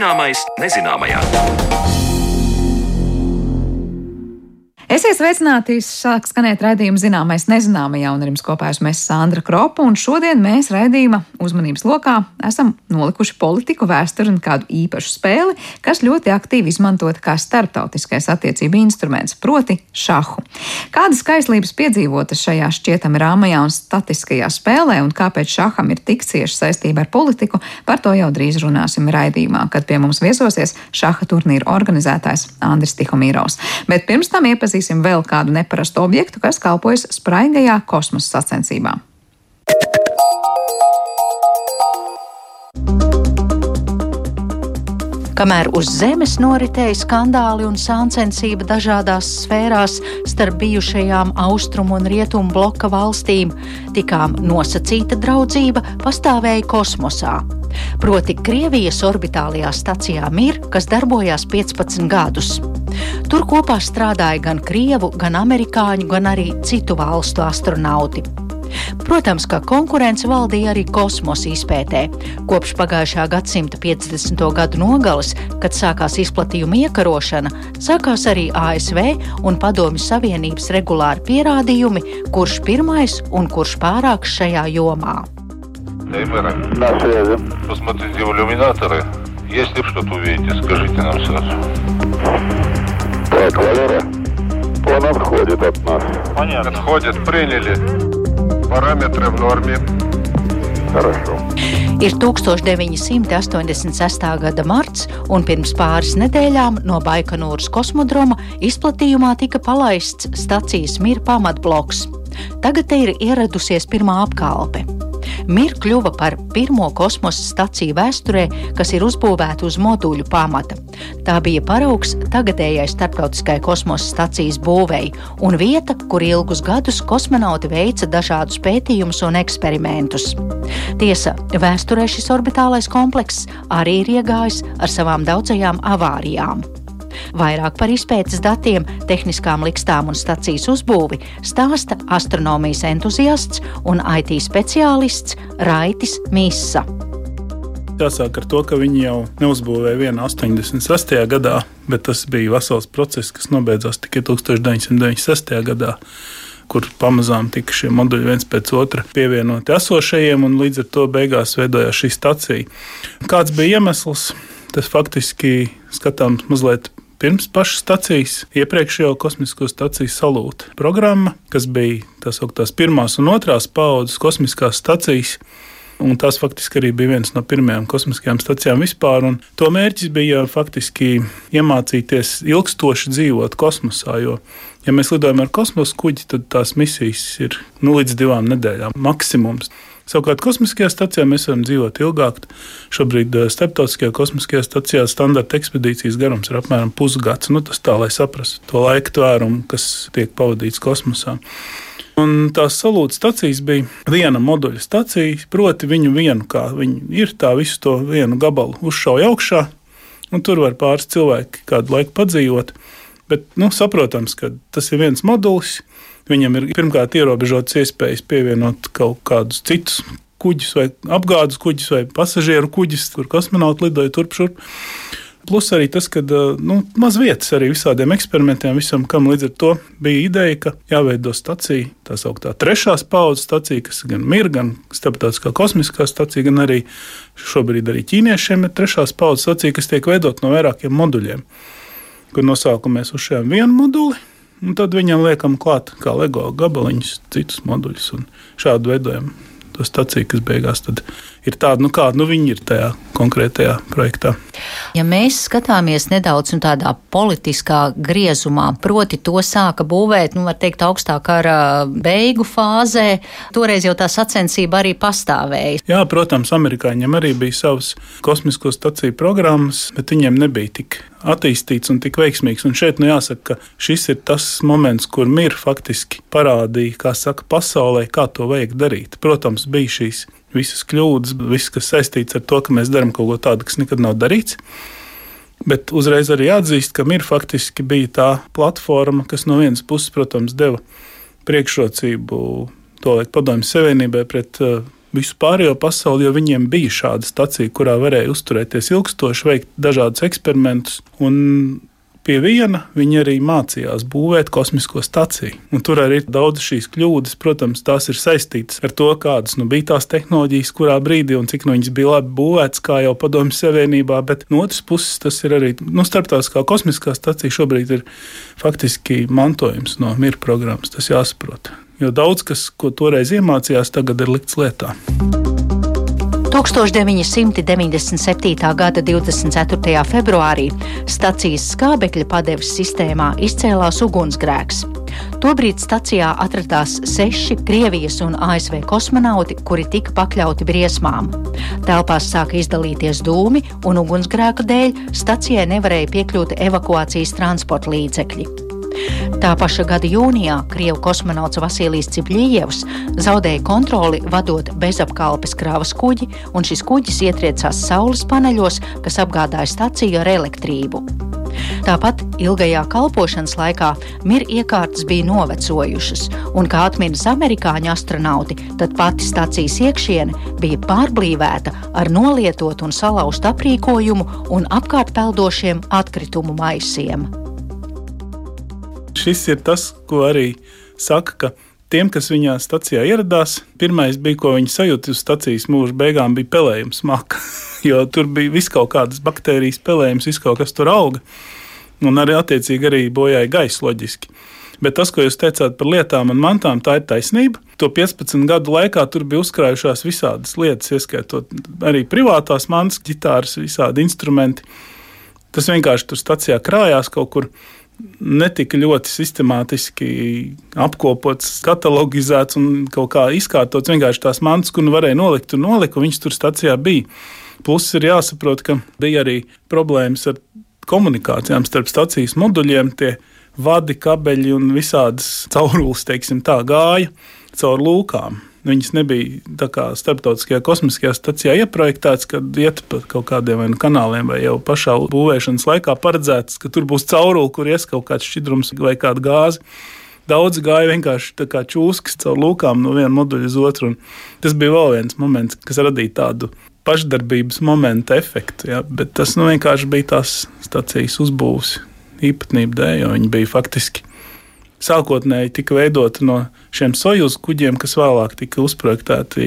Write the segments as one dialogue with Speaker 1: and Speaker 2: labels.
Speaker 1: Zināmais nezināmajā.
Speaker 2: Esiet sveicināti! Sāk skanēt raidījuma zināmais nezināmajā, un ar jums kopā esmu es Sandra Kropa, un šodien mēs raidījuma uzmanības lokā esam nolikuši politiku, vēsturi un kādu īpašu spēli, kas ļoti aktīvi izmantota kā starptautiskais attiecību instruments, proti šahu. Kādas kaislības piedzīvotas šajā šķietami rāmajā un statiskajā spēlē, un kāpēc šaham ir tik cieša saistība ar politiku, par to jau drīz runāsim raidījumā, kad pie mums viesosies šaha turnīra organizētājs Andris Tihomīrovs. Bet pirms tam iepazīstināsim atradīsim vēl kādu neparastu objektu, kas kalpojas spraigajā kosmosa sacensībā.
Speaker 3: Kamēr uz Zemes noritēja skandāli un sāncensība dažādās sfērās starp bijušajām austrumu un rietumu bloka valstīm, tikām nosacīta draudzība pastāvēja kosmosā. Proti, Krievijas orbitālajā stacijā Mir, kas darbojās 15 gadus. Tur kopā strādāja gan krievu, gan amerikāņu, gan arī citu valstu astronauti. Protams, ka konkurence valdīja arī kosmosa izpētē. Kopš pagājušā gadsimta 50. gadu nogales, kad sākās izplatījuma iekarošana, sākās arī ASV un Padomju Savienības regulāri pierādījumi, kurš pirmais un kurš pārāks šajā jomā.
Speaker 4: Таймеры. На связи. Посмотрите в иллюминаторы. Если что-то увидите, скажите нам сразу. Так, Валера, он отходит от нас. Понятно. Отходит, приняли. Параметры в норме. Хорошо.
Speaker 3: Ir 1986. gada marts, un pirms pāris nedēļām no Baikonūras kosmodroma izplatījumā tika palaists stacijas Mir pamatbloks. Tagad te ir ieradusies pirmā apkalpe. Mir kļuva par pirmo kosmosa staciju vēsturē, kas ir uzbūvēta uz moduļu pamata. Tā bija paraugs tagadējai starptautiskai kosmosa stacijas būvēi un vieta, kur ilgus gadus kosmonauti veica dažādus pētījumus un eksperimentus. Tiesa, vēsturē šis orbitālais komplekss arī ir iegājis ar savām daudzajām avārijām. Vairāk par izpētes datiem, tehniskām likstām un stacijas uzbūvi stāsta astronomijas entuziasts un IT speciālists Raitis Mīsa.
Speaker 5: Jāsāk ar to, ka viņi jau neuzbūvēja vienu 86. gadā, bet tas bija vesels process, kas nobeidzās tikai 1996. gadā kur pamazām tika šie moduļi viens pēc otra pievienoti esošajiem, un līdz ar to beigās veidojās šī stacija. Kāds bija iemesls? Tas faktiski skatāms mazliet pirms pašas stacijas, iepriekšējo kosmisko staciju salūta programma, kas bija tās augtās pirmās un otrās paudzes kosmiskās stacijas. Un tas faktiski arī bija viens no pirmajām kosmiskajām stacijām vispār. To mērķis bija faktiski iemācīties ilgstoši dzīvot kosmosā. Jo, ja mēs lidojam ar kosmosa kuģi, tad tās misijas ir nu, līdz divām nedēļām maksimums. Savukārt kosmiskajā stacijā mēs varam dzīvot ilgāk. Šobrīd eh, starptautiskajā kosmiskajā stacijā standarta ekspedīcijas garums ir apmēram pusgads. Nu, tas tā, lai saprastu to laika tvērumu, kas tiek pavadīts kosmosā. Un tās salūtas stacijas bija viena moduļa stacija, proti, viņu vienu, kā viņi ir, tā visu to vienu gabalu uzšauja augšā. Tur var pāris cilvēki kādu laiku padzīvot. Bet nu, saprotams, ka tas ir viens modulis, Viņam ir pirmkārt ierobežotas iespējas pievienot kaut kādus citus kuģus, vai apgādes kuģus, vai pasažieru kuģus, kur kosmonauti lidoja turp šurp. Plus arī tas, ka nu, maz vietas arī visādiem eksperimentiem, visam, kam līdz ar to bija ideja, ka jāveido stacija, tā sauktā trešās paudzes stacija, kas gan ir, gan starptautiskā kosmiskā stacija, gan arī šobrīd arī ķīniešiem ir trešās paudzes stacija, kas tiek veidot no vairākiem moduļiem. Kur nosaukumā mēs uzšējām vienu moduli, Un tad viņam liekam klāt kā LEGO gabaliņus, citus moduļus un šādu veidojam to staciju, kas beigās ir tāda, nu kāda nu viņi ir tajā konkrētajā projektā.
Speaker 3: Ja mēs skatāmies nedaudz nu, tādā politiskā griezumā, proti to sāka būvēt, nu, var teikt, augstā kara beigu fāzē, toreiz jau tā sacensība arī pastāvēja.
Speaker 5: Jā, protams, amerikāņiem arī bija savas kosmisko staciju programmas, bet viņiem nebija tik attīstīts un tik veiksmīgs. Un šeit nu jāsaka, ka šis ir tas moments, kur mir faktiski parādīja, kā saka, pasaulē, kā to vajag darīt. Protams, bija šīs visas kļūdas, viss, kas saistīts ar to, ka mēs darām kaut ko tādu, kas nekad nav darīts. Bet uzreiz arī jāatzīst, ka MIR faktiski bija tā platforma, kas no vienas puses, protams, deva priekšrocību to laiku padomju savienībai pret uh, visu pārējo pasauli, jo viņiem bija šāda stacija, kurā varēja uzturēties ilgstoši, veikt dažādus eksperimentus. Un pie viena viņi arī mācījās būvēt kosmisko staciju. Un tur arī ir daudz šīs kļūdas. Protams, tās ir saistītas ar to, kādas nu, bija tās tehnoloģijas, kurā brīdī un cik nu, viņas bija labi būvētas, kā jau Padomju Savienībā. Bet no otras puses, tas ir arī nu, starptautiskā kosmiskā stacija šobrīd ir faktiski mantojums no miera programmas. Tas jāsaprot. Jo daudz kas, ko toreiz iemācījās, tagad ir likts lietā.
Speaker 3: 1997. gada 24. februārī stacijas skābekļa padeves sistēmā izcēlās ugunsgrēks. Tobrīd stacijā atradās seši Krievijas un ASV kosmonauti, kuri tika pakļauti briesmām. Telpās sāka izdalīties dūmi, un ugunsgrēka dēļ stacijai nevarēja piekļūt evakuācijas transporta līdzekļi. Tā paša gada jūnijā Krievijas kosmonauts Vasilijs Cibļījevs zaudēja kontroli vadot bezapkalpes krāvas kuģi, un šis kuģis ietriecās saules paneļos, kas apgādāja staciju ar elektrību. Tāpat ilgajā kalpošanas laikā miera iekārtas bija novecojušas, un, kā atminas amerikāņu astronauti, tad pati stacijas iekšiene bija pārblīvēta ar nolietotu un salauztu aprīkojumu un apkārt peldošiem atkritumu maisiem
Speaker 5: šis ir tas, ko arī saka, ka tiem, kas viņā stacijā ieradās, pirmais bija, ko viņi sajūta uz stacijas mūža beigām, bija pelējums maka. jo tur bija vis kaut kādas baktērijas, pelējums, viss kaut kas tur auga. Un arī attiecīgi arī bojāja gaisa loģiski. Bet tas, ko jūs teicāt par lietām un mantām, tā ir taisnība. To 15 gadu laikā tur bija uzkrājušās visādas lietas, ieskaitot arī privātās mantas, ģitāras, visādi instrumenti. Tas vienkārši tur stācijā krājās kaut kur netika ļoti sistemātiski apkopots, katalogizēts un kaut kā izkārtots. Vienkārši tās mantas, kur nu varēja nolikt, un nolika, un viņas tur stācijā bija. Plus ir jāsaprot, ka bija arī problēmas ar komunikācijām starp stācijas moduļiem. Tie vadi, kabeļi un visādas caurules, teiksim, tā gāja caur lūkām. Viņas nebija starptautiskajā kosmiskajā stacijā ieprojektētas, kad iet pa kaut kādiem nu kanāliem, vai jau pašā būvēšanas laikā paredzēts, ka tur būs caurule, kur ies kaut kāds šķidrums vai kāda gāze. Daudz gāja vienkārši kā čūskas caur lūkām no viena moduļa uz otru. Tas bija vēl viens moments, kas radīja tādu pašdarbības momentu efektu. Ja? Bet tas nu, vienkārši bija tās stācijas uzbūves īpatnība dēļ, jo viņi bija faktiski sākotnēji tika veidota no šiem sojuz kuģiem, kas vēlāk tika uzprojektēti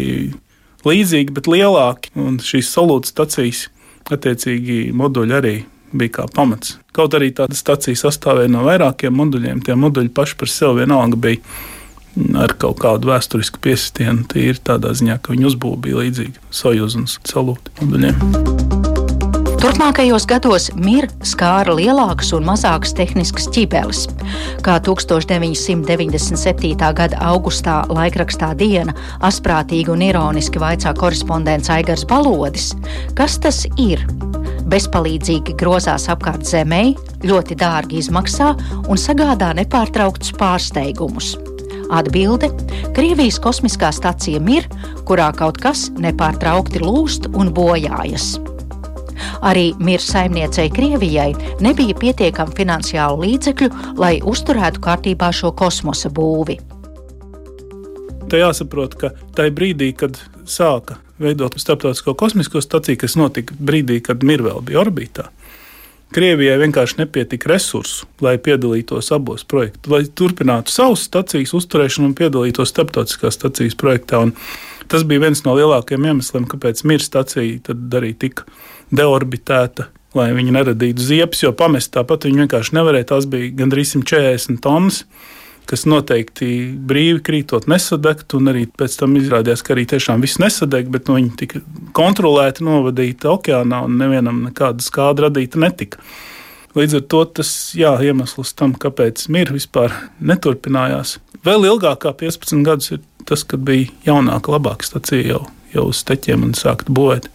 Speaker 5: līdzīgi, bet lielāki. Un šīs solūtas stacijas, attiecīgi, moduļi arī bija kā pamats. Kaut arī tāda stacija sastāvēja no vairākiem moduļiem, tie moduļi paši par sevi vienalga bija ar kaut kādu vēsturisku piesitienu. Tie ir tādā ziņā, ka viņu uzbūve bija līdzīga Sojuz un Salūta moduļiem.
Speaker 3: Turpmākajos gados mir skāra lielākas un mazākas tehniskas ķibeles. Kā 1997. gada augustā laikrakstā Diena asprātīgi un ironiski vaicā korespondents Aigars Balodis, kas tas ir? Bezpalīdzīgi grozās apkārt zemē, ļoti dārgi izmaksā un sagādā nepārtrauktus pārsteigumus. Atbilde - Krievijas kosmiskā stacija Mir, kurā kaut kas nepārtraukti lūst un bojājas. Arī mirs saimniecei Krievijai nebija pietiekami finansiālu līdzekļu, lai uzturētu kārtībā šo kosmosa būvi.
Speaker 5: Te jāsaprot, ka tajā brīdī, kad sāka veidot starptautisko kosmisko staciju, kas notika brīdī, kad Mirvēl bija orbītā, Krievijai vienkārši nepietika resursu, lai piedalītos abos projektos, lai turpinātu savus stacijas uzturēšanu un piedalītos starptautiskās stacijas projektā. Un tas bija viens no lielākajiem iemesliem, kāpēc Mirs stacija arī tika deorbitēta. Lai viņi neradītu ziepes, jo pamest tāpat viņi vienkārši nevarēja. Tās bija gandrīz 140 tonnas kas noteikti brīvi krītot nesadegt, un arī pēc tam izrādījās, ka arī tiešām viss nesadeg, bet nu, viņi tika kontrolēti novadīti okeānā, un nevienam nekāda skāda radīta netika. Līdz ar to tas jā, iemesls tam, kāpēc mīra vispār neturpinājās. Vēl ilgāk kā 15 gadus ir tas, kad bija jaunāka, labāka stacija jau, jau uz steķiem un sākta būvēt.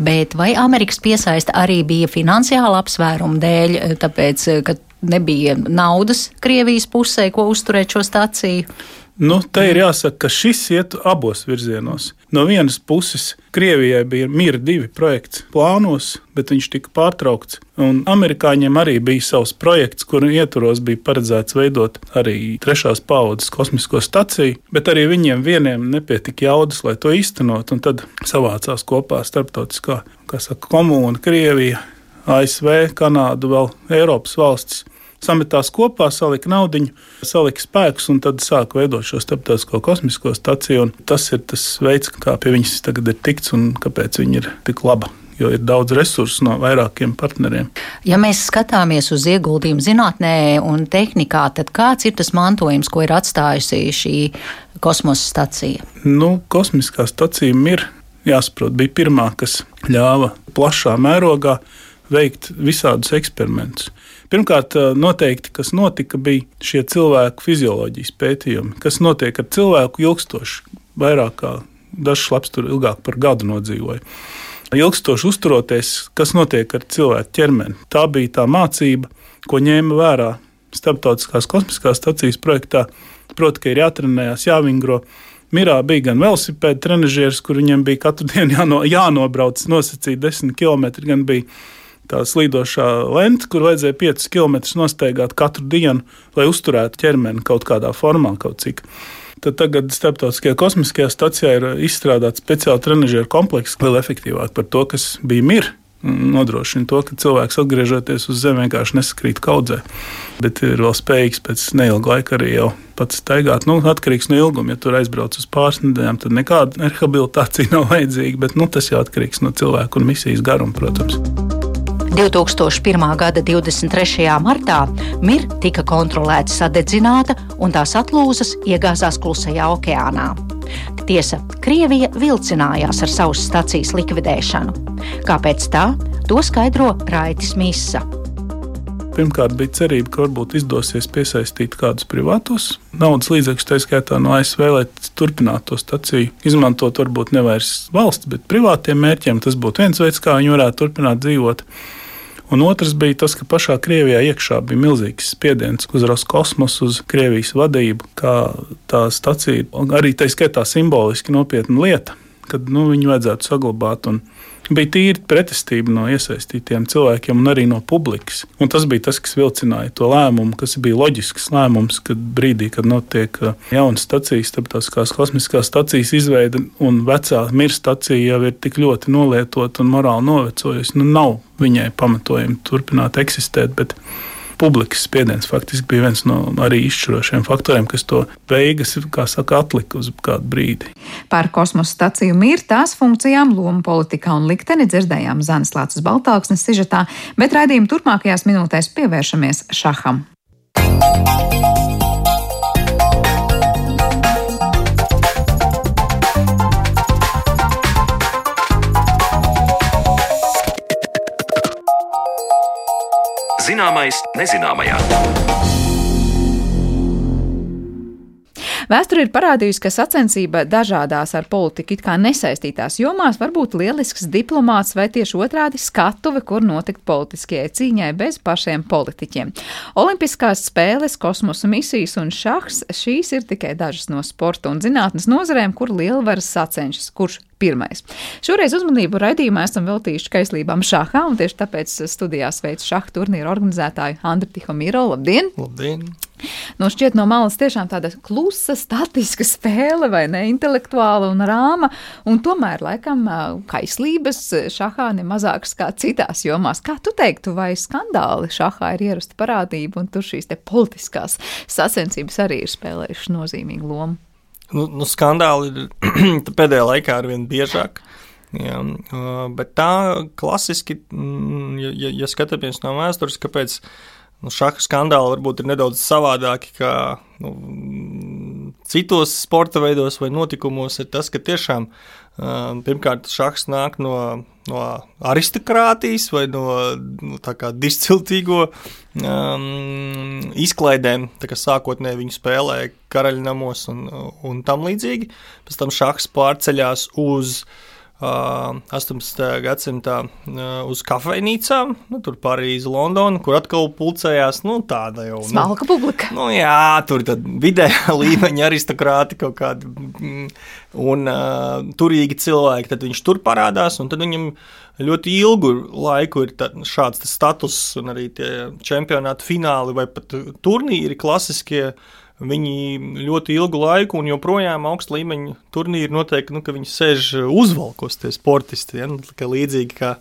Speaker 3: Bet vai Amerikas piesaista arī bija finansiāla apsvēruma dēļ, tāpēc, ka nebija naudas Krievijas pusē, ko uzturēt šo stāciju.
Speaker 5: Nu, te ir jāsaka, ka šis iet abos virzienos. No vienas puses, Krievijai bija Mīra divi projekts plānos, bet viņš tika pārtraukts. Un amerikāņiem arī bija savs projekts, kuru ietvaros bija paredzēts veidot arī trešās paudzes kosmisko staciju, bet arī viņiem vieniem nepietika jaudas, lai to īstenot. Tad savācās kopā starptautiskā saka, komūna, Krievija, ASV, Kanāda, vēl Eiropas valstis sametās kopā, salika naudu, salika spēkus un tad sāk veidot šo starptautisko kosmisko staciju. Tas ir tas veids, kā pie viņas tagad ir tikts un kāpēc viņa ir tik laba jo ir daudz resursu no vairākiem partneriem.
Speaker 3: Ja mēs skatāmies uz ieguldījumu zinātnē un tehnikā, tad kāds ir tas mantojums, ko ir atstājusi šī kosmosa stacija?
Speaker 5: Nu, kosmiskā stacija ir jāsaprot, bija pirmā, kas ļāva plašā mērogā veikt visādus eksperimentus. Pirmkārt, noteikti, kas notika, bija šie cilvēku fizioloģijas pētījumi, kas notiek ar cilvēku ilgstoši, vairāk kā dažs labs tur ilgāk par gadu nodzīvoja. Ilgstoši uzturoties, kas notiek ar cilvēku ķermeni. Tā bija tā mācība, ko ņēma vērā Starptautiskās kosmiskās stacijas projektā. Proti, ka ir jātrenējas, jāvingro. Mirā bija gan velosipēda trenižieris, kur viņam bija katru dienu jāno, jānobrauc nosacīt 10 km, gan bija tā slīdošā lente, kur vajadzēja 5 km nostaigāt katru dienu, lai uzturētu ķermeni kaut kādā formā, kaut cik. Tad tagad Starptautiskajā kosmiskajā stacijā ir izstrādāts speciāli trenižera komplekss, vēl efektīvāk par to, kas bija mirs nodrošina to, ka cilvēks atgriežoties uz Zemi vienkārši nesakrīt kaudzē, bet ir vēl spējīgs pēc neilga laika arī jau pats staigāt. Nu, atkarīgs no ilguma. Ja tur aizbrauc uz pāris nedēļām, tad nekāda rehabilitācija nav vajadzīga, bet nu, tas jau atkarīgs no cilvēka un misijas garuma, protams.
Speaker 3: 2001. gada 23. martā Mir tika kontrolēta sadedzināta un tās atlūzas iegāzās Klusajā okeānā. Tiesa, Krievija vilcinājās ar savas stacijas likvidēšanu. Kāpēc tā? To skaidro Raitis Mīsa.
Speaker 5: Pirmkārt, bija cerība, ka varbūt izdosies piesaistīt kādus privātus naudas līdzekļus, tā skaitā no ASV, lai turpinātu to staciju. Izmantot varbūt nevis valsts, bet privātiem mērķiem. Tas būtu viens veids, kā viņi varētu turpināt dzīvot. Un otrs bija tas, ka pašā Krievijā iekšā bija milzīgs spiediens uz Roskosmosu, uz Krievijas vadību, kā tā stacija arī tā skaitā simboliski nopietna lieta, kad nu, viņu vajadzētu saglabāt. Un, bija tīri pretestība no iesaistītiem cilvēkiem un arī no publikas. Un tas bija tas, kas vilcināja to lēmumu, kas bija loģisks lēmums, kad brīdī, kad notiek uh, jauna stacija, starptautiskās kosmiskās stacijas izveide un vecā mirs stacija jau ir tik ļoti nolietota un morāli novecojusi. Nu, nav viņai pamatojumi turpināt eksistēt. Bet publikas spiediens faktiski bija viens no arī izšķirošiem faktoriem, kas to beigas, kā saka, atlika uz kādu brīdi.
Speaker 2: Par kosmosa staciju mīru tās funkcijām, lomu politikā un likteni dzirdējām Zanes Lācis Baltāksnes sižetā, bet raidījuma turpmākajās minūtēs pievēršamies šaham.
Speaker 1: Zināmais nezināmajā.
Speaker 2: Vēsture ir parādījusi, ka sacensība dažādās ar politiku it kā nesaistītās jomās var būt lielisks diplomāts vai tieši otrādi skatuve, kur notikt politiskajai cīņai bez pašiem politiķiem. Olimpiskās spēles, kosmosa misijas un šahs - šīs ir tikai dažas no sporta un zinātnes nozarēm, kur lielvaras sacenšas, kurš pirmais. Šoreiz uzmanību raidījumā esam veltījuši kaislībām šahā, un tieši tāpēc studijā sveicu šaha turnīru organizētāju Andru Tihomiro. Labdien!
Speaker 6: Labdien!
Speaker 2: Nu, šķiet, no malas tiešām tāda klusa, statiska spēle, vai ne, intelektuāla un rāma, un tomēr, laikam, kaislības šahā nemazākas kā citās jomās. Kā tu teiktu, vai skandāli šahā ir ierasta parādība, un tur šīs politiskās sacensības arī ir spēlējušas nozīmīgu lomu?
Speaker 6: Nu, nu, skandāli ir pēdējā laikā ar vien biežāk. Jā, bet tā klasiski, mm, ja, ja, skatāmies no vēstures, kāpēc nu, šāda skandāli varbūt ir nedaudz savādāki nekā nu, citos sporta veidos vai notikumos, ir tas, ka tiešām pirmkārt šachs nāk no, no aristokrātijas vai no nu, disciltīgo um, izklaidēm, kā sākotnēji viņi spēlēja karaļnamos un, un tam līdzīgi. Pēc tam šachs pārceļās uz 18. gadsimtā uz kafejnīcām, nu, tur Parīzē, Londonā, kur atkal pulcējās nu, tāda jau
Speaker 2: smalka nu, publika.
Speaker 6: Nu, jā, tur ir vidējā līmeņa aristokrāti kaut kādi mm, un uh, turīgi cilvēki. Tad viņš tur parādās, un viņam ļoti ilgu laiku ir šāds status, un arī tie čempionāta fināli vai pat turnīri klasiskie. Viņi ļoti ilgu laiku un joprojām augsta līmeņa turnīri notiek, nu, ka viņi sēž uzvalkos, tie sportisti. Ja? Nu, līdzīgi kā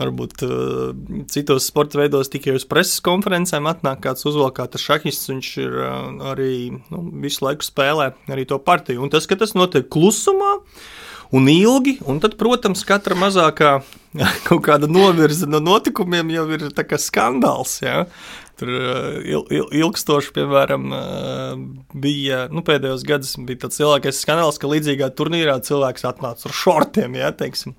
Speaker 6: varbūt uh, citos sporta veidos tikai uz preses konferencēm atnāk kāds uzvalkāts šahists, viņš ir uh, arī nu, visu laiku spēlē arī to partiju. Un tas, ka tas notiek klusumā, un ilgi, un tad, protams, katra mazākā kaut kāda novirze no notikumiem jau ir skandāls. Ja? Tur eh, il, il, ilgstoši, piemēram, eh, bija nu, pēdējos gados tāds lielākais skandāls, ka līdzīgā turnīrā cilvēks atnāca ar šortiem, ja, teiksim,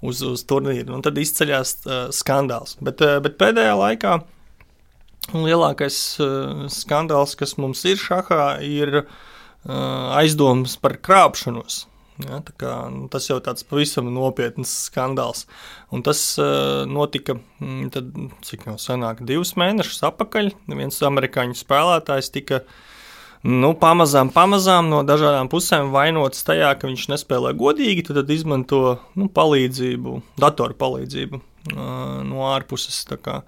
Speaker 6: uz, uz turnīru. Un tad izceļās uh, skandāls. Bet, uh, bet pēdējā laikā lielākais uh, skandāls, kas mums ir šahā, ir uh, aizdomas par krāpšanos. Ja, kā, nu, tas jau tāds pavisam nopietns skandāls. Un tas uh, notika, mm, tad, cik jau senāk, divus mēnešus atpakaļ. Viens amerikāņu spēlētājs tika nu, pamazām, pamazām no dažādām pusēm vainots tajā, ka viņš nespēlē godīgi, tad, tad izmanto nu, palīdzību, datoru palīdzību uh, no ārpuses, kā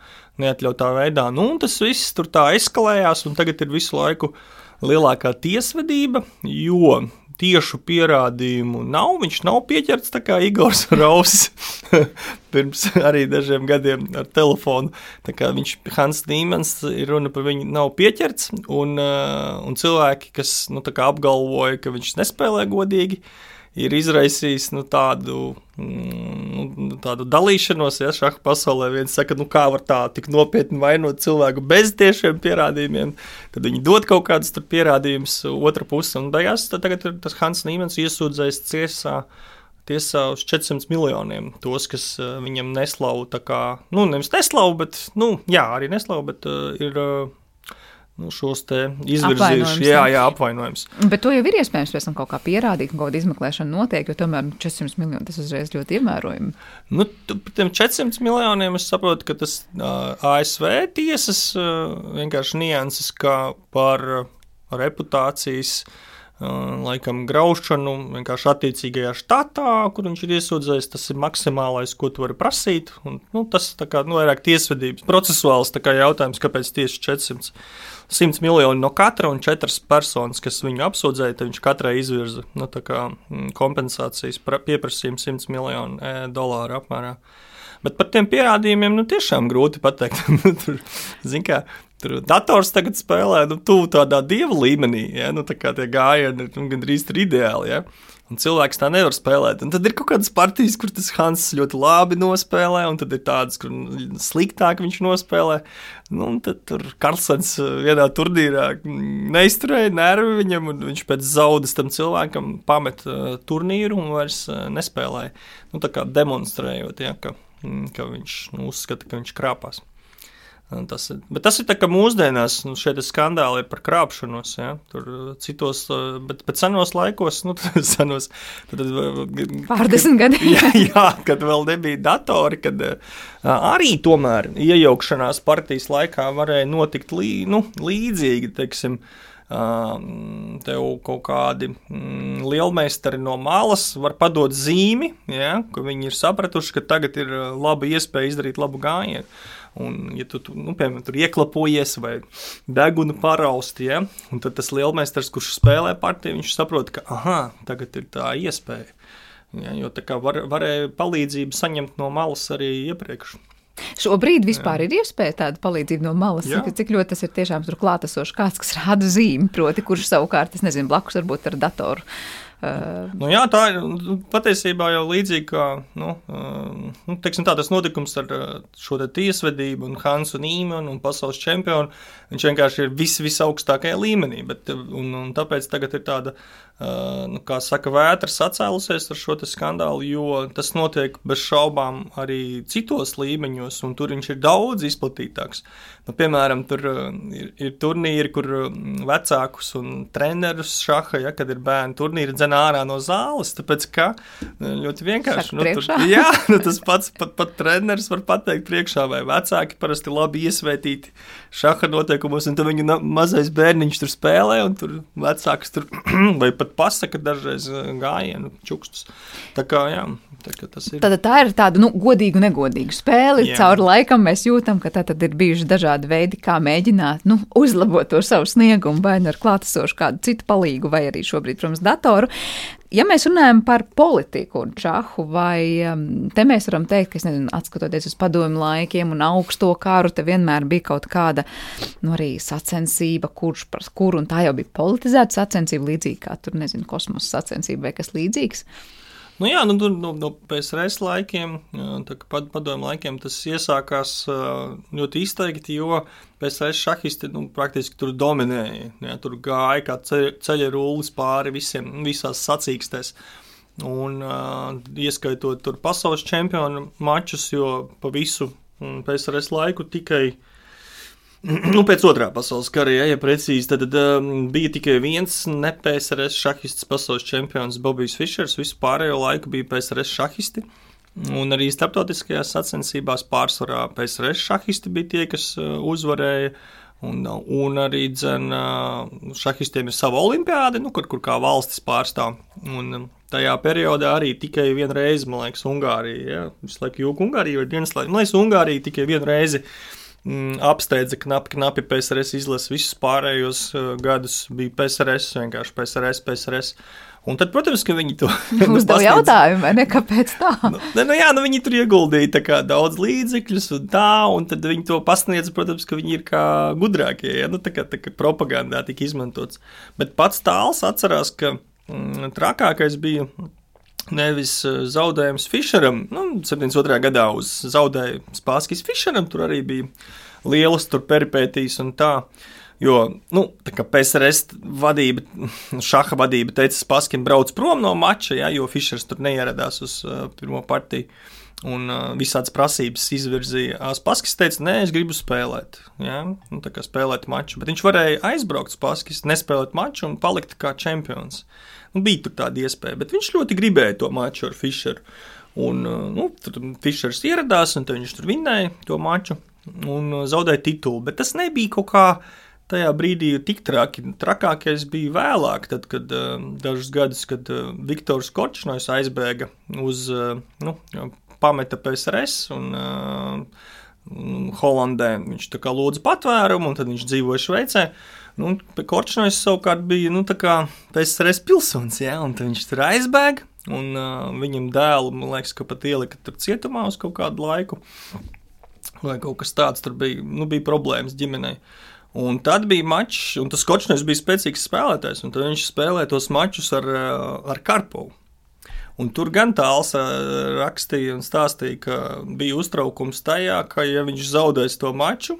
Speaker 6: neatļautā veidā. Nu, tas viss tur tā eskalējās, un tagad ir visu laiku lielākā tiesvedība, jo tiešu pierādījumu nav. Viņš nav pieķerts tā kā Igors Rauss pirms arī dažiem gadiem ar telefonu. Viņš, Hans Nīmans, ir runa par viņu, nav pieķerts. Un, uh, un cilvēki, kas nu, apgalvoja, ka viņš nespēlē godīgi, uh, ir izraisījis nu, tādu, mm, nu, tādu dalīšanos, ja šāda pasaulē viens saka, nu, kā var tā tik nopietni vainot cilvēku bez tiešiem pierādījumiem, tad viņi dod kaut kādus pierādījumus otra puse, un beigās tagad ir tas Hans Nīmans iesūdzējis tiesā. Tiesā uz 400 miljoniem tos, kas uh, viņam neslauva. Nu, nevis neslauva, bet, nu, jā, arī neslauva, bet uh, ir uh, nu, šos izvirzījuši. Jā, jā, apvainojums.
Speaker 2: Bet to jau ir iespējams pēc tam kaut kā pierādīt, un kaut kāda izmeklēšana notiek, jo tomēr 400 nu, miljoni tas uzreiz ļoti ievērojami.
Speaker 6: Nu, par tiem 400 miljoniem es saprotu, ka tas uh, ASV tiesas uh, vienkārši nianses kā par uh, reputācijas. Uh, laikam graušanu vienkārši attiecīgajā štatā, kur viņš ir iesūdzējis. Tas ir maksimālais, ko tu vari prasīt. Un, nu, tas ir nu, vairāk tiesvedības, procesuāls jautājums, kāpēc tieši 400. 100 miljoni no katra un 4 personas, kas viņu apsūdzēja, tad viņš katrai izvirza nu, kā, mm, kompensācijas pieprasījumu 100 miljonu e, dolāru apmērā. Bet par tiem pierādījumiem nu, tiešām grūti pateikt. Tur, kā, tur dators tagad spēlē nu, tuvu tādā dieva līmenī. Ja? Nu, tā kā tie gājieni nu, gandrīz ir ideāli. Ja? Un cilvēks tā nevar spēlēt. Un tad ir kaut kādas partijas, kur tas Hans ļoti labi nospēlē, un tad ir tādas, kur sliktāk viņš nospēlē. Nu, tad tur Karlsons uh, vienā turnīrā neizturēja nervi viņam, un viņš pēc zaudas tam cilvēkam pamet uh, turnīru un vairs uh, nespēlēja. Nu, tā kā demonstrējot, ja, ka, mm, ka viņš nu, uzskata, ka viņš krāpās. Tas ir, bet tas ir tā, ka mūsdienās nu, šie skandāli ir par krāpšanos. Ja? Tur uh, citos, uh, bet, bet senos laikos, nu, senos, tad,
Speaker 2: pārdesmit gadi.
Speaker 6: jā, jā, kad vēl nebija datori, kad uh, arī tomēr iejaukšanās partijas laikā varēja notikt lī, nu, līdzīgi, teiksim. Tev kaut kādi mm, lielmeistari no malas var padot zīmi, ja, ka viņi ir sapratuši, ka tagad ir laba iespēja izdarīt labu gājienu. Un, ja tu, tu nu, piemēram, tur ieklapojies vai degunu paraust, ja, tad tas lielmeistars, kurš spēlē partiju, viņš saprot, ka aha, tagad ir tā iespēja. Ja, jo tā kā var, varēja palīdzību saņemt no malas arī iepriekš.
Speaker 2: Šobrīd vispār jā. ir iespēja tāda palīdzība no malas, jā. cik ļoti tas ir tiešām tur klātesošs kāds, kas rāda zīmi, proti, kurš savukārt, es nezinu, blakus varbūt ar datoru
Speaker 6: nu, jā, tā ir nu, patiesībā jau līdzīga kā nu, nu, tā, tas notikums ar šo tiesvedību un Hansu Nīmanu un pasaules čempionu. Viņš vienkārši ir vis, visaugstākajā līmenī, bet, un, un tāpēc tagad ir tāda nu, kā saka, vētras atcēlusies ar šo skandālu, jo tas notiek bez šaubām arī citos līmeņos, un tur viņš ir daudz izplatītāks. Nu, piemēram, tur uh, ir, ir turnīri, kur vecākus un trenerus šaha, ja, kad ir bērnu turnīri, dzen ārā no zāles. Tāpēc, ka ļoti vienkārši. Nu, tur, jā, nu, tas pats pat, pat treneris var pateikt priekšā, vai vecāki parasti labi iesvētīti šaha noteikumos, un tad viņu mazais bērniņš tur spēlē, un tur vecāks tur vai pat pasaka dažreiz eh, gājienu čukstus. Tā kā, jā, tā kā tas ir.
Speaker 2: Tad tā ir tāda nu, godīga, negodīga spēle.
Speaker 6: Jā.
Speaker 2: Caur laikam mēs jūtam, ka tā ir bijuši dažādi veidi, kā mēģināt nu, uzlabot to savu sniegumu, vai nu ar klātesošu kādu citu palīgu, vai arī šobrīd, protams, datoru. Ja mēs runājam par politiku un čahu, vai um, te mēs varam teikt, ka, nezinu, atskatoties uz padomu laikiem un augsto kāru, te vienmēr bija kaut kāda, nu, arī sacensība, kurš par kuru, un tā jau bija politizēta sacensība, līdzīgi kā tur, nezinu, kosmosa sacensība vai kas līdzīgs.
Speaker 6: Nu, jā, nu, tur no, no PSRS laikiem, jā, tā kā pad, padomu laikiem tas iesākās ļoti izteikti, jo PSRS šahisti nu, praktiski tur dominēja. Jā, tur gāja kā ceļa, rullis pāri visiem, visās sacīkstēs. Un, uh, ieskaitot tur pasaules čempionu mačus, jo pa visu PSRS laiku tikai Nu, pēc otrā pasaules kara, ja, ja precīzi, tad, tad um, bija tikai viens ne PSRS šahists pasaules čempions Bobijs Fišers. Visu pārējo laiku bija PSRS šahisti. Un arī starptautiskajās sacensībās pārsvarā PSRS šahisti bija tie, kas uh, uzvarēja. Un, uh, un arī dzen, uh, šahistiem ir sava olimpiāde, nu, kur, kur kā valstis pārstāv. Un, um, tajā periodā arī tikai vienu reizi, man liekas, Ungārija. Ja? Visu laiku jūka Ungārija vai dienas laikā. Man liekas, Ungārija tikai vienu reizi mm, apsteidza knapi, knapi PSRS izlasi. Visus pārējos uh, gadus bija PSRS, vienkārši PSRS, PSRS. Un tad, protams, ka viņi to
Speaker 2: Uzdev jautājumu, vai ne? Kāpēc tā?
Speaker 6: Nu, ne, nu jā, nu viņi tur ieguldīja kā daudz līdzekļus un tā, un tad viņi to pasniedz, protams, ka viņi ir kā gudrākie, ja, nu tā kā, tā kā propagandā tika izmantots. Bet pats tāls atcerās, ka mm, trakākais bija nevis eh, zaudējums Fischeram, nu, 72. gadā uz zaudēja Spāskis Fischeram, tur arī bija lielas peripētīs un tā. Jo, nu, PSRS vadība, šaha vadība teica, Spaskim brauc prom no mača, ja, jo Fišers tur neieradās uz uh, pirmo partiju. Un uh, visādas prasības izvirzīja. Spaskis teica, nē, es gribu spēlēt. Ja? Nu, tā kā spēlēt maču. Bet viņš varēja aizbraukt, Spaskis, nespēlēt maču un palikt kā čempions. Nu, bija tur tāda iespēja, bet viņš ļoti gribēja to maču ar Fischeru. Un uh, nu, tur Fischers ieradās, un viņš tur vinnēja to maču un uh, zaudēja titulu. Bet tas nebija kaut kā tajā brīdī tik traki. Trakākais bija vēlāk, tad, kad uh, dažus gadus, kad uh, Viktors Korčnojs aizbēga uz, uh, nu, pameta PSRS un uh, Holandē. Viņš tā kā lūdza patvērumu, un tad viņš dzīvoja Šveicē. Nu, Korčnojs savukārt bija nu, PSRS pilsonis, ja, un viņš tur aizbēga. Un uh, viņam dēlu, man liekas, ka pat ielika tur cietumā uz kaut kādu laiku. Vai kaut kas tāds tur bija, nu, bija problēmas ģimenei. Un tad bija mačs, un tas Kočners bija spēcīgs spēlētājs, un viņš spēlēja tos mačus ar, ar Karpovu. Un tur gan tāls rakstīja un stāstīja, ka bija uztraukums tajā, ka, ja viņš zaudēs to maču,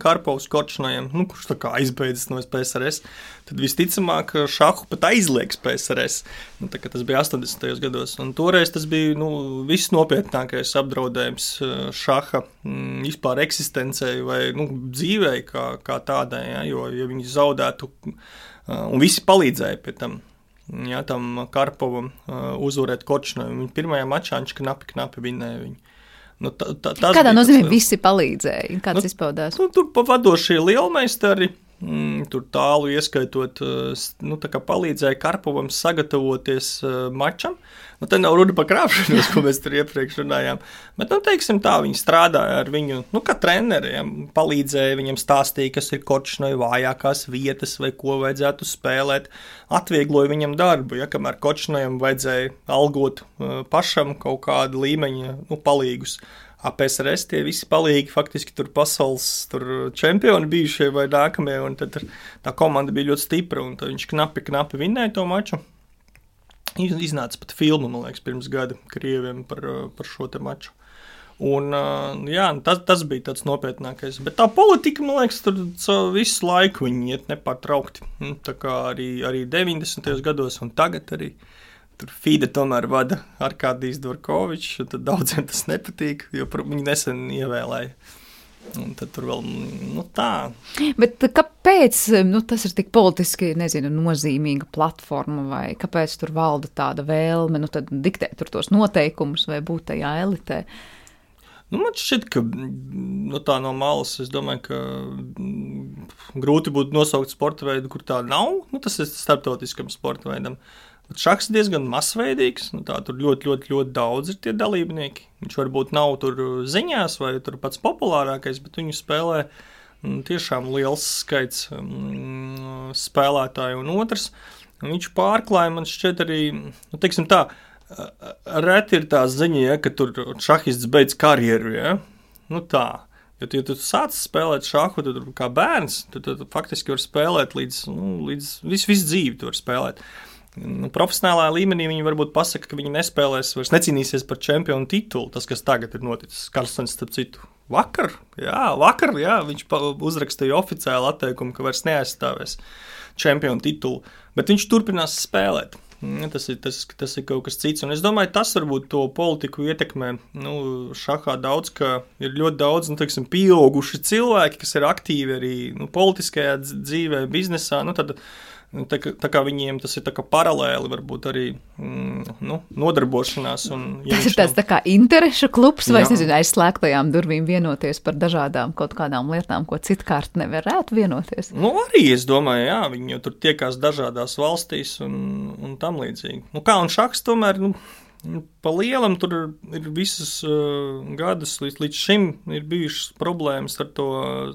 Speaker 6: Karpovs Korčnojam, nu, kurš tā kā aizbeidzis no PSRS, tad visticamāk šahu pat aizliegs PSRS. Nu, tā, tas bija 80. gados, un toreiz tas bija nu, visnopietnākais apdraudējums šaha m, vispār eksistencei vai nu, dzīvei kā, kā tādai, ja, jo ja viņi zaudētu, un visi palīdzēja pie tam. Jā, tam Karpovam uh, uzvarēt Korčnojam. Viņa pirmajā mačā viņš knapi, knapi vinēja viņu. Nu, tā, tā,
Speaker 2: Kādā nozīmē tas, visi palīdzēja? Kāds nu, izpaudās?
Speaker 6: Nu, tur pavadošie lielmeistari, mm, tur tālu ieskaitot, nu, tā palīdzēja Karpovam sagatavoties uh, mačam. Nu, te nav runa par krāpšanos, ko mēs tur iepriekš runājām. Bet, nu, teiksim tā, viņi strādāja ar viņu, nu, kā treneriem, palīdzēja viņam stāstīja, kas ir kočnoja vājākās vietas vai ko vajadzētu spēlēt. Atviegloja viņam darbu, ja kamēr kočnojam vajadzēja algot uh, pašam kaut kādu līmeņa nu, palīgus. APSRS tie visi palīgi, faktiski tur pasaules tur čempioni bijušie vai nākamie, un tad tā komanda bija ļoti stipra, un viņš knapi, knapi vinnēja to maču. Iznāca pat filma, man liekas, pirms gada krieviem par, par šo te maču. Un, jā, tas, tas bija tāds nopietnākais. Bet tā politika, man liekas, tur visu laiku viņi iet nepārtraukti. Nu, tā kā arī, arī 90. gados un tagad arī. Tur Fide tomēr vada Arkādijs Dvorkovičs, un tad daudziem tas nepatīk, jo viņu nesen ievēlēja. Un tad tur vēl nu, tā.
Speaker 2: Bet kāpēc nu, tas ir tik politiski nezinu, nozīmīga platforma, vai kāpēc tur valda tāda vēlme nu, diktēt tos noteikumus vai būt tajā elitē?
Speaker 6: Nu, man šķiet, ka nu, tā no malas es domāju, ka mm, grūti būtu nosaukt sporta veidu, kur tā nav. Nu, tas ir starptautiskam sporta veidam. Uh, Bet šachs diezgan masveidīgs. Nu, tā, tur ļoti, ļoti, ļoti daudz ir tie dalībnieki. Viņš varbūt nav tur ziņās vai tur pats populārākais, bet viņu spēlē mm, tiešām liels skaits mm, spēlētāju. Un otrs, viņš pārklāja man šķiet arī, nu, teiksim tā, reti ir tā ziņa, ja, ka tur šahists beidz karjeru. Ja? Nu, tā. Jo, ja tu sāc spēlēt šāhu, tad kā bērns, tad, tad, faktiski var spēlēt līdz, nu, līdz visu, visu dzīvi. Tu vari spēlēt. Nu, profesionālā līmenī viņi varbūt pasaka, ka viņi nespēlēs, vairs necīnīsies par čempionu titulu. Tas, kas tagad ir noticis, Karlsons, starp citu, vakar, jā, vakar jā, viņš uzrakstīja oficiālu atteikumu, ka vairs neaizstāvēs čempionu titulu, bet viņš turpinās spēlēt. Mm, tas ir, tas, tas ir kaut kas cits. Un es domāju, tas varbūt to politiku ietekmē. Nu, šahā daudz, ka ir ļoti daudz nu, teiksim, pieauguši cilvēki, kas ir aktīvi arī nu, politiskajā dzīvē, biznesā. Nu, tad, Nu, tā, tā kā viņiem tas ir paralēli, varbūt arī mm, nu, nodarbošanās.
Speaker 2: Tas ir tāds tā kā interešu klubs, vai nezinu, aizslēgtajām durvīm vienoties par dažādām kaut kādām lietām, ko citkārt nevarētu vienoties.
Speaker 6: Nu, arī es domāju, jā, viņi jau tur tiekās dažādās valstīs un, un tam līdzīgi. Nu, kā un šaks tomēr. Nu, Pa lielam tur ir visas uh, gadus līdz, līdz šim ir bijušas problēmas ar to.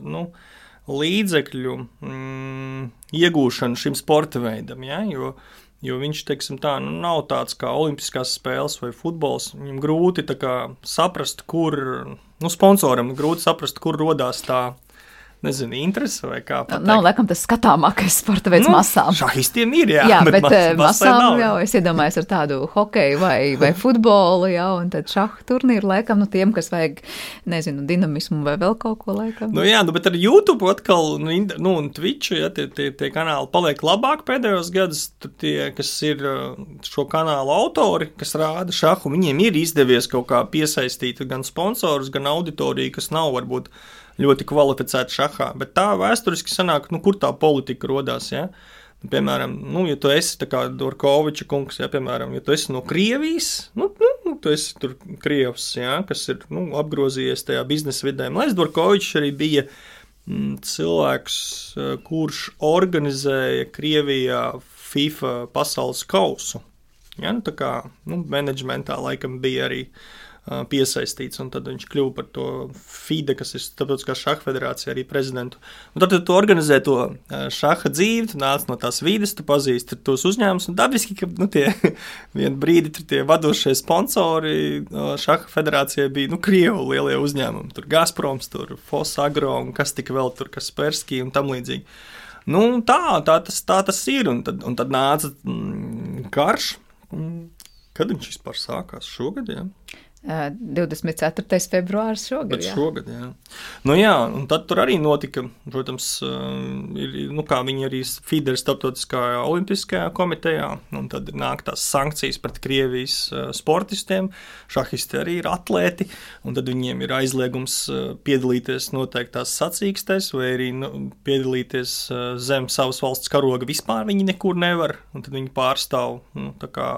Speaker 6: Nu, uh, līdzekļu mm, iegūšanu šim sporta veidam. Ja? Jo, jo viņš teiksim, tā, nu, nav tāds kā Olimpiskās spēles vai futbols. Viņam grūti kā, saprast, kur nu, sponsoram grūti saprast, kur radās tā nezinu, interese vai kā. Pateikt.
Speaker 2: Nav, laikam, tas skatāmākais sporta veids nu, masām.
Speaker 6: Šahistiem ir, jā,
Speaker 2: jā bet, bet mas, masām nav. jau es iedomājos ar tādu hokeju vai, vai futbolu, jā, un tad šahu turnīru laikam, nu, tiem, kas vajag, nezinu, dinamismu vai vēl kaut ko laikam.
Speaker 6: Nu, jā, nu, bet ar YouTube atkal, nu, nu un Twitch, ja tie, tie, tie kanāli paliek labāk pēdējos gadus, tie, kas ir uh, šo kanālu autori, kas rāda šahu, viņiem ir izdevies kaut kā piesaistīt gan sponsorus, gan auditoriju, kas nav varbūt ļoti kvalificēti šahā. Bet tā vēsturiski sanāk, nu, kur tā politika radās. Ja? Nu, piemēram, nu, ja tu esi Dorkoviča kungs, ja, piemēram, ja tu esi no Krievijas, nu, nu, nu tu esi tur Krievs, ja, kas ir nu, apgrozījies tajā biznesa vidē. Lai Dorkovičs arī bija mm, cilvēks, eh, kurš organizēja Krievijā FIFA pasaules kausu. Ja, nu, tā kā nu, menedžmentā laikam bija arī uh, piesaistīts, un tad viņš kļuva par to FIDE, kas ir Starptautiskā šaha federācija, arī prezidentu. Un tad tu organizē to šaha dzīvi, tu nāc no tās vides, tu pazīsti tos uzņēmumus, un dabiski, ka nu, tie vien brīdi tur tie vadošie sponsori šaha federācijai bija, nu, Krievu lielie uzņēmumi, tur Gazproms, tur Fosagro, un kas tik vēl tur, Kasperski un tam līdzīgi. Nu, tā, tā, tas, tā tas ir, un tad, un tad nāca mm, karš. Kad viņš vispār sākās šogad? Ja?
Speaker 2: 24. februāris šogad.
Speaker 6: Bet jā. šogad, jā. Nu, jā, un tad tur arī notika, protams, ir, nu, kā viņi arī FIDE ir starptautiskajā olimpiskajā komitejā, un tad nāk tās sankcijas pret Krievijas sportistiem. Šahisti arī ir atlēti, un tad viņiem ir aizliegums piedalīties noteiktās sacīkstēs, vai arī nu, piedalīties zem savas valsts karoga vispār viņi nekur nevar, un tad viņi pārstāv, nu, tā kā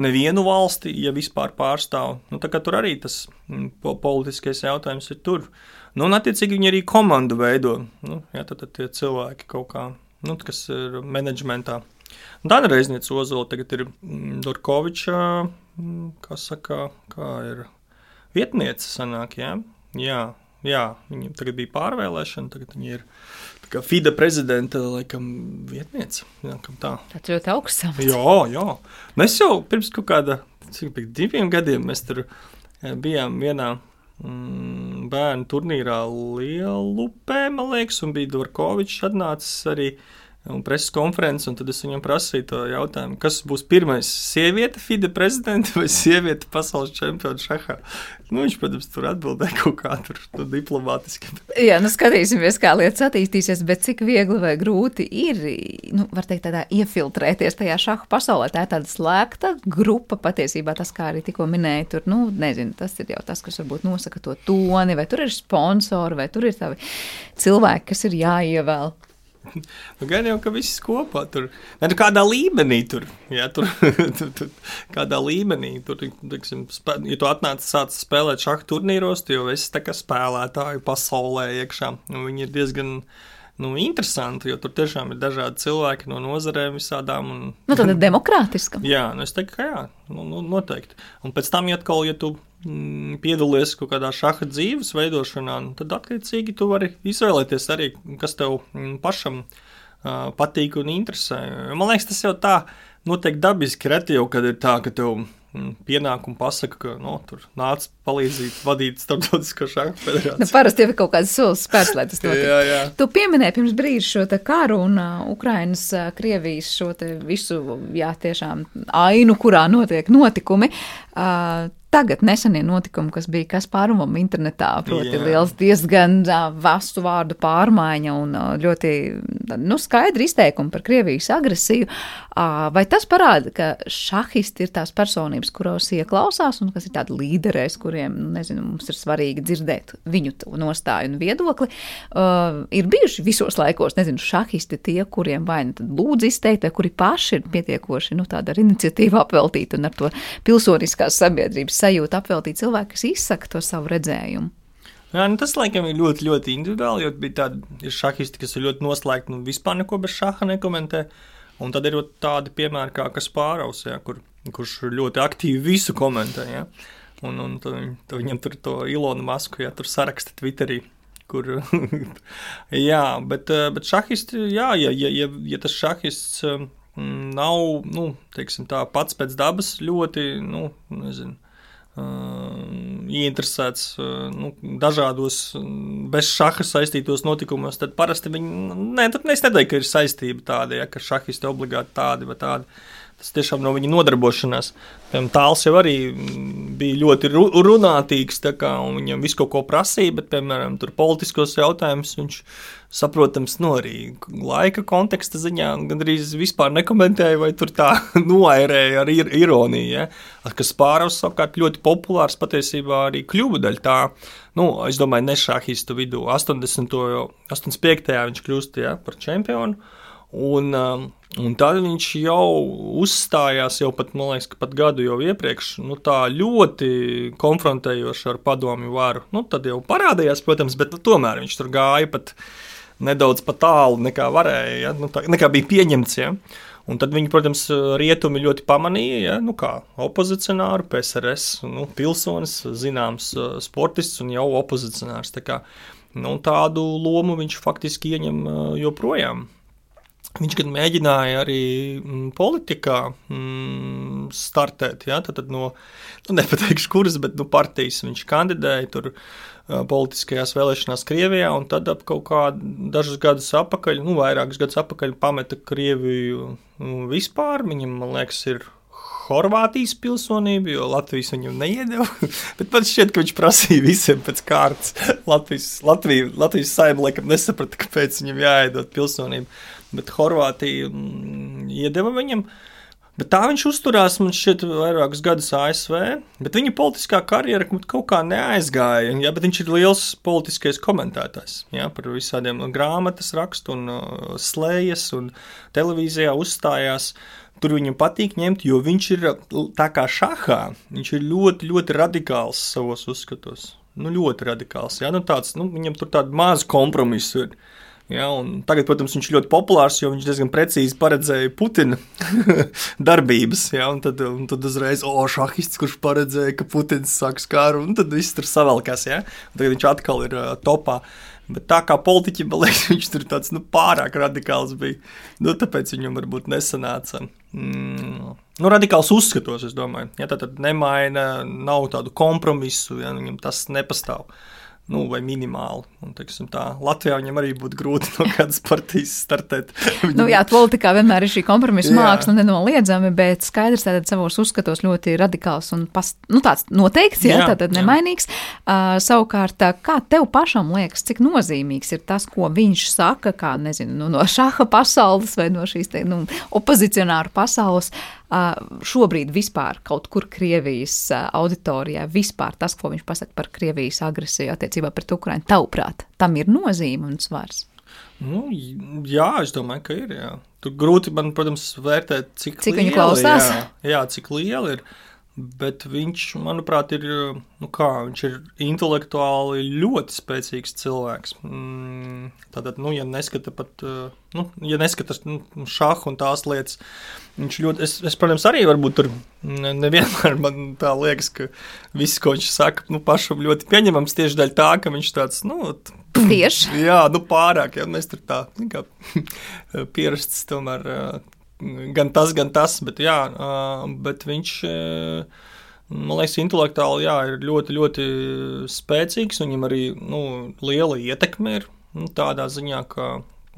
Speaker 6: nevienu valsti, ja vispār pārstāv. Nu, tur arī tas mm, politiskais jautājums ir tur. Nu, un, attiecīgi, viņi arī komandu veido. Nu, jā, tad, tad tie cilvēki kaut kā, nu, kas ir menedžmentā. Tāda reizniece Ozola tagad ir mm, Durkoviča, mm, kā saka, kā ir vietniece sanāk, jā? Jā, jā, viņam tagad bija pārvēlēšana, tagad viņi ir kā FIDE prezidenta laikam, vietniece. Jā, tā.
Speaker 2: Tas ļoti augsts.
Speaker 6: Jā, jā. Mēs jau pirms kaut kāda, cik pēc diviem gadiem mēs tur bijām vienā mm, bērnu turnīrā Lielupē, man liekas, un bija Dvorkovičs atnācis arī un preses konferences, un tad es viņam prasīju to jautājumu, kas būs pirmais - sieviete FIDE prezidenta vai sieviete pasaules čempiona šahā. Nu, viņš, protams, tur atbildēja kaut kā tur nu, diplomātiski.
Speaker 2: Jā, nu skatīsimies, kā lietas attīstīsies, bet cik viegli vai grūti ir, nu, var teikt, tādā iefiltrēties tajā šahu pasaulē. Tā ir tāda slēgta grupa patiesībā, tas, kā arī tikko minēja, tur, nu, nezinu, tas ir jau tas, kas varbūt nosaka to toni, vai tur ir sponsori, vai tur ir tavi cilvēki, kas ir jāievēl.
Speaker 6: Nu, gan jau, ka viss kopā tur ne, nu, kādā līmenī tur, ja, tur, tur, tur kādā līmenī tur, tiksim, spē, ja tu atnāc sāc spēlēt šādu turnīros, tu jau esi tā kā spēlētāju pasaulē iekšā. Viņi ir diezgan nu, interesanti, jo tur tiešām ir dažādi cilvēki no nozarēm visādām. Un,
Speaker 2: nu, tad ir demokrātiska.
Speaker 6: jā, nu, es teiktu, ka jā, nu, nu, noteikti. Un pēc tam, ja atkal, ja tu mm, piedalies kaut kādā šaha dzīves veidošanā, nu, tad attiecīgi tu vari izvēlēties arī, kas tev mm, pašam uh, patīk un interesē. Man liekas, tas jau tā noteikti dabiski reti jau, kad ir tā, ka tev Mm, pienāk un pasaka, ka no, nu, tur nāc palīdzēt, vadīt starptautisko šādu federāciju.
Speaker 2: Nu, parasti jau ir kaut kāds solis spērts, lai tas notiktu.
Speaker 6: jā, jā.
Speaker 2: Tu pieminēji pirms brīža šo karu un uh, Ukrainas, uh, Krievijas šo visu, jā, tiešām ainu, kurā notiek notikumi. Uh, tagad nesenie notikumi, kas bija Kaspārumam internetā, proti Jā. liels diezgan vastu vārdu pārmaiņa un ļoti nu, skaidri izteikumi par Krievijas agresiju. Vai tas parāda, ka šahisti ir tās personības, kuros ieklausās un kas ir tādi līderēs, kuriem, nu, nezinu, mums ir svarīgi dzirdēt viņu nostāju un viedokli? Ir bijuši visos laikos, nezinu, šahisti tie, kuriem vai nu lūdzu izteikt, vai kuri paši ir pietiekoši, nu, tāda ar iniciatīvu apveltīti un ar to pilsoniskās sabiedrības sajūta apveltīt cilvēku, kas izsaka to savu redzējumu.
Speaker 6: Jā, nu tas laikam ir ļoti, ļoti individuāli. Jo bija tādi šahisti, kas ir ļoti noslēgti un vispār neko bez šaha nekomentē. Un tad ir tādi piemēri kā Kaspāraus, ja, kur, kurš ļoti aktīvi visu komentē. Ja. Un, un tad, tad viņam tur to Ilonu Masku ja, saraksta Twitterī. Kur, jā, bet, bet šahisti, jā, ja, ja, ja, ja tas šahists mm, nav nu, teiksim, tā, pats pēc dabas ļoti nu, nezinu, ieinteresēts nu, dažādos bez šaha saistītos notikumos, tad parasti viņi, ne, tad neteiktu, ka ir saistība tāda, ja, ka šahisti obligāti tādi vai tādi. Tas tiešām no viņa nodarbošanās. Tāls jau arī bija ļoti runātīgs, kā, un viņam visu kaut ko prasīja, bet, piemēram, politiskos jautājumus viņš saprotams, nu, arī laika konteksta ziņā gandrīz vispār nekomentēja, vai tur tā noairēja ar ir, ironiju. Ja? Kas pāris savukārt ļoti populārs patiesībā arī kļuva daļa tā. Nu, es domāju, ne šāhistu vidū, 80. un 85. viņš kļūst ja, par čempionu. Un, um, un tad viņš jau uzstājās, jau pat, man liekas, pat gadu jau iepriekš, nu, tā ļoti konfrontējoši ar padomju varu. Nu, tad jau parādījās, protams, bet nu, tomēr viņš tur gāja pat nedaudz pa tālu nekā varēja, ja? nu, tā, nekā bija pieņemts. Ja? Un tad viņi, protams, rietumi ļoti pamanīja, ja? nu, kā opozicionāru, PSRS, nu, pilsonis, zināms, sportists un jau opozicionārs. Tā kā, nu, tādu lomu viņš faktiski ieņem joprojām. Viņš gan mēģināja arī mm, politikā mm, startēt, ja, tad no, nu, nepateikšu, kuras, bet nu, partijas viņš kandidēja tur politiskajās vēlēšanās Krievijā, un tad ap kaut kādu dažus gadus atpakaļ, nu, vairākus gadus atpakaļ pameta Krieviju nu, vispār. Viņam, man liekas, ir Horvātijas pilsonību, jo Latvijas viņam neiedeva. Bet man šķiet, ka viņš prasīja visiem pēc kārtas. Latvijas, Latvija, Latvijas saimnieks laikam nesaprata, kāpēc viņam jāiedod pilsonību bet Horvātija mm, iedeva viņam. Bet tā viņš uzturējās, man šķiet, vairākus gadus ASV, bet viņa politiskā karjera kaut kā neaizgāja. Jā, bet viņš ir liels politiskais komentētājs jā, par visādiem grāmatas rakstu un uh, slējas, un televīzijā uzstājās. Tur viņam patīk ņemt, jo viņš ir tā kā šahā. Viņš ir ļoti, ļoti radikāls savos uzskatos. Nu, ļoti radikāls. Jā, nu, tāds, nu, viņam tur tāda maza kompromisa ir. Ja, tagad, protams, viņš ir ļoti populārs, jo viņš diezgan precīzi paredzēja Putina darbības. Ja, un tad, un tad uzreiz, oh, šahists, kurš paredzēja, ka Putins sāks karu, un tad viss tur savelkās. Ja. Un tagad viņš atkal ir uh, topā. Bet tā kā politiķim, man liekas, viņš tur tāds nu, pārāk radikāls bija. Nu, tāpēc viņam varbūt nesanāca. Mm, nu, radikāls uzskatos, es domāju. Ja, tā tad nemaina, nav tādu kompromisu, ja viņam tas nepastāv. Nu, vai minimāli. Un, teiksim, tā, Latvijā viņam arī būtu grūti no kādas partijas startēt.
Speaker 2: nu, jā, politikā vienmēr ir šī kompromisa māksla, nenoliedzami, bet skaidrs, tātad savos uzskatos ļoti radikāls un pas, nu, tāds noteikts, jā, jā tātad nemainīgs. Uh, savukārt, kā tev pašam liekas, cik nozīmīgs ir tas, ko viņš saka, kā, nezinu, nu, no šaha pasaules vai no šīs, te, nu, opozicionāru pasaules, uh, šobrīd vispār kaut kur Krievijas auditorijā, vispār tas, ko viņš pasaka par Krievijas agresiju attiecībā pret Ukraiņu, tavuprāt, tam ir nozīme un svars?
Speaker 6: Nu, jā, es domāju, ka ir. Jā. Tur grūti man, protams, vērtēt, cik,
Speaker 2: cik.
Speaker 6: Jā, jā, cik liela ir. Bet viņš, manuprāt, ir, nu kā, viņš ir intelektuāli ļoti spēcīgs cilvēks. Mm, tātad, nu, ja neskata pat, nu, ja neskatās nu, šāhu un tās lietas, viņš ļoti, es, es protams, arī varbūt tur nevienmēr man tā liekas, ka viss, ko viņš saka, nu, pašam ļoti pieņemams tieši dēļ tā, ka viņš tāds, nu,
Speaker 2: Tieši.
Speaker 6: Jā, nu pārāk, ja mēs tur tā, kā pierasts tomēr gan tas, gan tas, bet, jā, bet viņš. Man liekas, intelektuāli jā, ir ļoti, ļoti spēcīgs. Viņam arī nu, liela ietekme ir nu, tādā ziņā, ka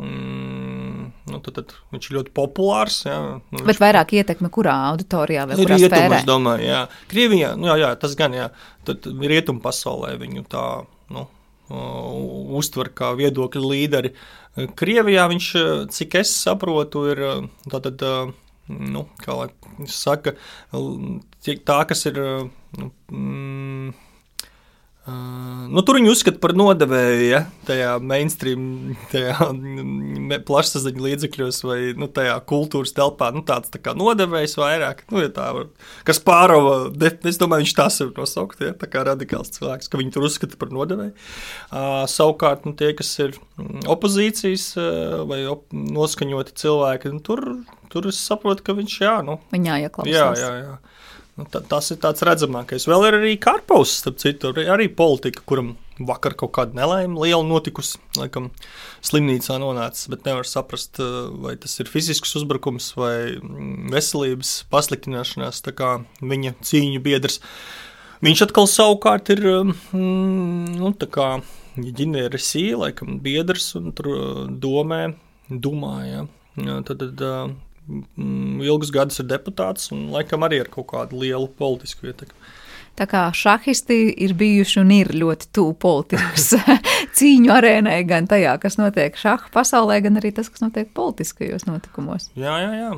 Speaker 6: mm, nu, tad, tad viņš ir ļoti populārs. Jā,
Speaker 2: nu, Bet vairāk ietekme kurā auditorijā vai
Speaker 6: kurā rietumā? Es domāju, jā. Krievijā, nu, jā, jā, tas gan, jā. Tad rietumu pasaulē viņu tā, nu, uztver kā viedokļu līderi. Krievijā viņš, cik es saprotu, ir tātad, nu, kā lai saka, tā, kas ir. Nu, mm, Uh, nu, tur viņi uzskata par nodevēju, ja tajā mainstream, tajā plašsaziņas līdzekļos vai nu, tajā kultūras telpā. Nu, tāds tā kā nodevējs vairāk, nu, ja tā var, kas pārava, es domāju, viņš tas ir nosaukt, ja tā kā radikāls cilvēks, ka viņi tur uzskata par nodevēju. Uh, savukārt, nu, tie, kas ir mm, opozīcijas vai op noskaņoti cilvēki, nu, tur, tur es saprotu, ka viņš, jā, nu.
Speaker 2: Viņā ieklausās.
Speaker 6: Jā, jā, jā. Nu, ta, tas ir tāds redzamākais. Vēl ir arī Karpovs, starp citu, arī politika, kuram vakar kaut kāda nelaime liela notikusi. Laikam slimnīcā nonācis, bet nevar saprast, eh, vai tas ir fizisks uzbrukums vai mm, veselības pasliktināšanās, tā kā viņa cīņu biedrs. Viņš atkal savukārt ir mm, nu, ģineris, laikam biedrs un tur eh, domē, domāja. Ja, tad, tad ilgus gadus ir deputāts un laikam arī ar kaut kādu lielu politisku ietekmi.
Speaker 2: Tā kā šahisti ir bijuši un ir ļoti tuvu politikas cīņu arēnai, gan tajā, kas notiek šaha pasaulē, gan arī tas, kas notiek politiskajos notikumos.
Speaker 6: Jā, jā, jā.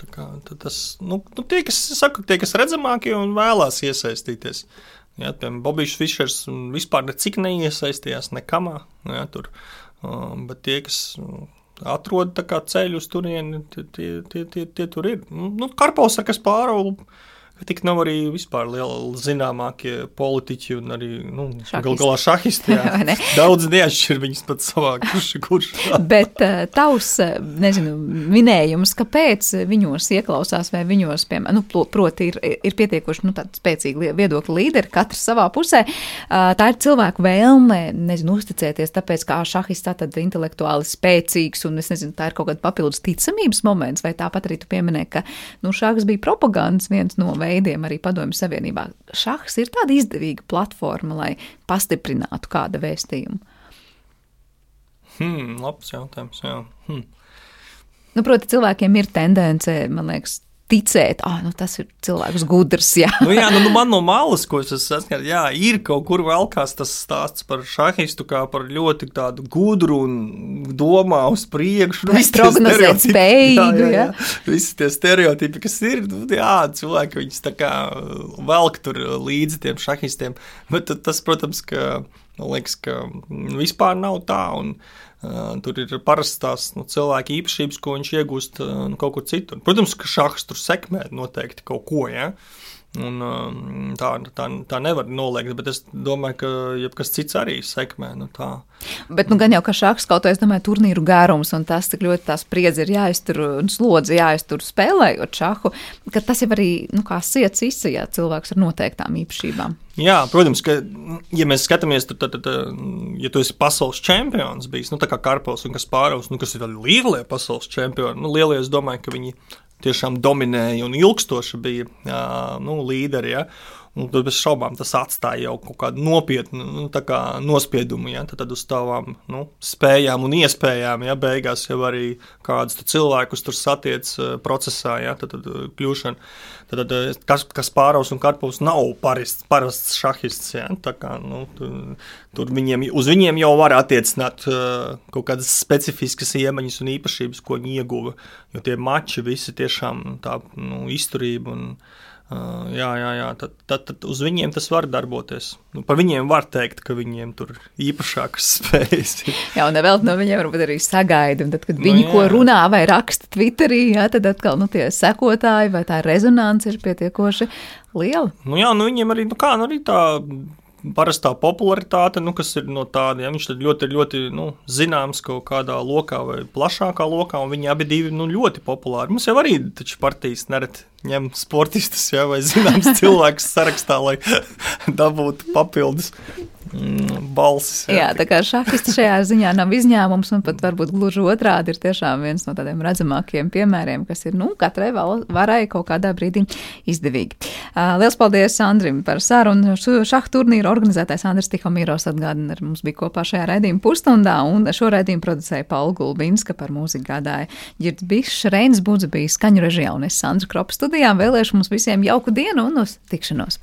Speaker 6: Tā kā, tas, nu, nu, tie, kas, saku, tie, kas redzamākie un vēlās iesaistīties. Jā, piemēram, Bobijs Fišers vispār necik neiesaistījās nekamā. Jā, tur, um, bet tie, kas atrod ceļu uz turieni, tie, tie, tie, tie, tur ir. Nu, Karpaus ar kas pārauga Tik nav arī vispār liela zināmākie politiķi un arī nu, gal galā šahisti. Daudz neatšķir viņus pat savā kurš, kurš.
Speaker 2: Bet uh, tavs, eh, nezinu, minējums, kāpēc viņos ieklausās vai viņos, piemēram, nu, proti ir, ir pietiekoši, nu, spēcīgi viedokļi līderi, katrs savā pusē. Uh, tā ir cilvēku vēlme, nezinu, uzticēties, tāpēc kā šahists tā tad intelektuāli spēcīgs un, es nezinu, tā ir kaut kāda papildus ticamības moments, vai tāpat arī tu pieminēji, ka, nu, šāks bija propagandas viens no veidiem veidiem arī Padomju Savienībā. Šahs ir tāda izdevīga platforma, lai pastiprinātu kādu vēstījumu.
Speaker 6: Hmm, labs jautājums. Jā. Hmm.
Speaker 2: Nu, proti, cilvēkiem ir tendence, man liekas, ticēt, ah, nu, tas ir cilvēks gudrs. Jā,
Speaker 6: nu, jā nu, nu, man no malas, ko es saskaru, jā, ir kaut kur velkās tas stāsts par šahistu, kā par ļoti tādu gudru un domā uz priekšu.
Speaker 2: Nu, prognozēt spējīgu. Jā, jā, jā.
Speaker 6: Visi tie stereotipi, kas ir, nu, jā, cilvēki viņus tā kā velk tur līdzi tiem šahistiem, bet tas, protams, ka, man liekas, ka vispār nav tā. Un, Tur ir parastās nu, cilvēka īpašības, ko viņš iegūst nu, kaut kur citur. Protams, ka šachs tur sekmē noteikti kaut ko. Ja? Un, tā, tā, tā nevar noliegt, bet es domāju, ka jebkas cits arī sekmē. Nu, tā.
Speaker 2: bet nu, gan jau kā šāds kaut kādā veidā turnīru gārums un tas, cik ļoti tā spriedzi ir jāiztur un slodzi jāiztur spēlējot šahu, ka tas jau arī nu, kā siets izsajā cilvēks ar noteiktām īpašībām.
Speaker 6: Jā, protams, ka, ja mēs skatāmies, tad, tad, tad ja tu esi pasaules čempions, bijis, nu, tā kā Karpels un Kaspārovs, nu, kas ir lielie pasaules čempioni, nu, lielie, es domāju, ka viņi tiešām dominēja un ilgstoši bija nu, līderi. Ja? Un tad bez šaubām tas atstāja jau kaut kādu nopietnu nu, kā nospiedumu ja? tad, tad uz tavām nu, spējām un iespējām. Ja? Beigās jau arī kādus cilvēkus tur satiec uh, procesā, ja? tad, tad uh, kļūšana. Tad, uh, kas, kas pāraus un karpus nav parasts, parasts šahists. Ja? Tā kā, nu, tur, tur viņiem, uz viņiem jau var attiecināt uh, kaut kādas specifiskas iemaņas un īpašības, ko viņi ieguva. Jo tie mači visi tiešām tā nu, izturība un Uh, jā, jā, jā. Tad, tad, tad uz viņiem tas var darboties. Nu, par viņiem var teikt, ka viņiem tur ir īpašākas spējas.
Speaker 2: jā, un vēl no viņiem varbūt arī sagaida. Tad, kad nu, viņi jā. ko runā vai raksta Twitterī, jā, tad atkal nu, tie sekotāji vai tā rezonance ir pietiekoši liela.
Speaker 6: Nu, jā, nu, viņiem arī, nu, kā, nu, arī tā parastā popularitāte, nu, kas ir no tāda, ja viņš ļoti, ļoti nu, zināms kaut kādā lokā vai plašākā lokā, un viņi abi divi nu, ļoti populāri. Mums jau arī taču partijas nereti ņem sportistus ja, vai zināms cilvēkus sarakstā, lai dabūtu papildus balsis.
Speaker 2: Jā, jā tā kā šahisti šajā ziņā nav izņēmums, un pat varbūt gluži otrādi ir tiešām viens no tādiem redzamākiem piemēriem, kas ir, nu, katrai varai kaut kādā brīdī izdevīgi. Liels paldies Andrim par sarunu. Šahu turnīru organizētais Andris Tihomīros atgādina, ar mums bija kopā šajā raidījuma pusstundā, un šo raidījumu producēja Paula Gulbinska par mūziku gādāja Girds Bišs, Reins Budze bija skaņu režijā, un es Sandra Kropa studijām vēlēšu mums visiem jauku dienu un uz tikšanos!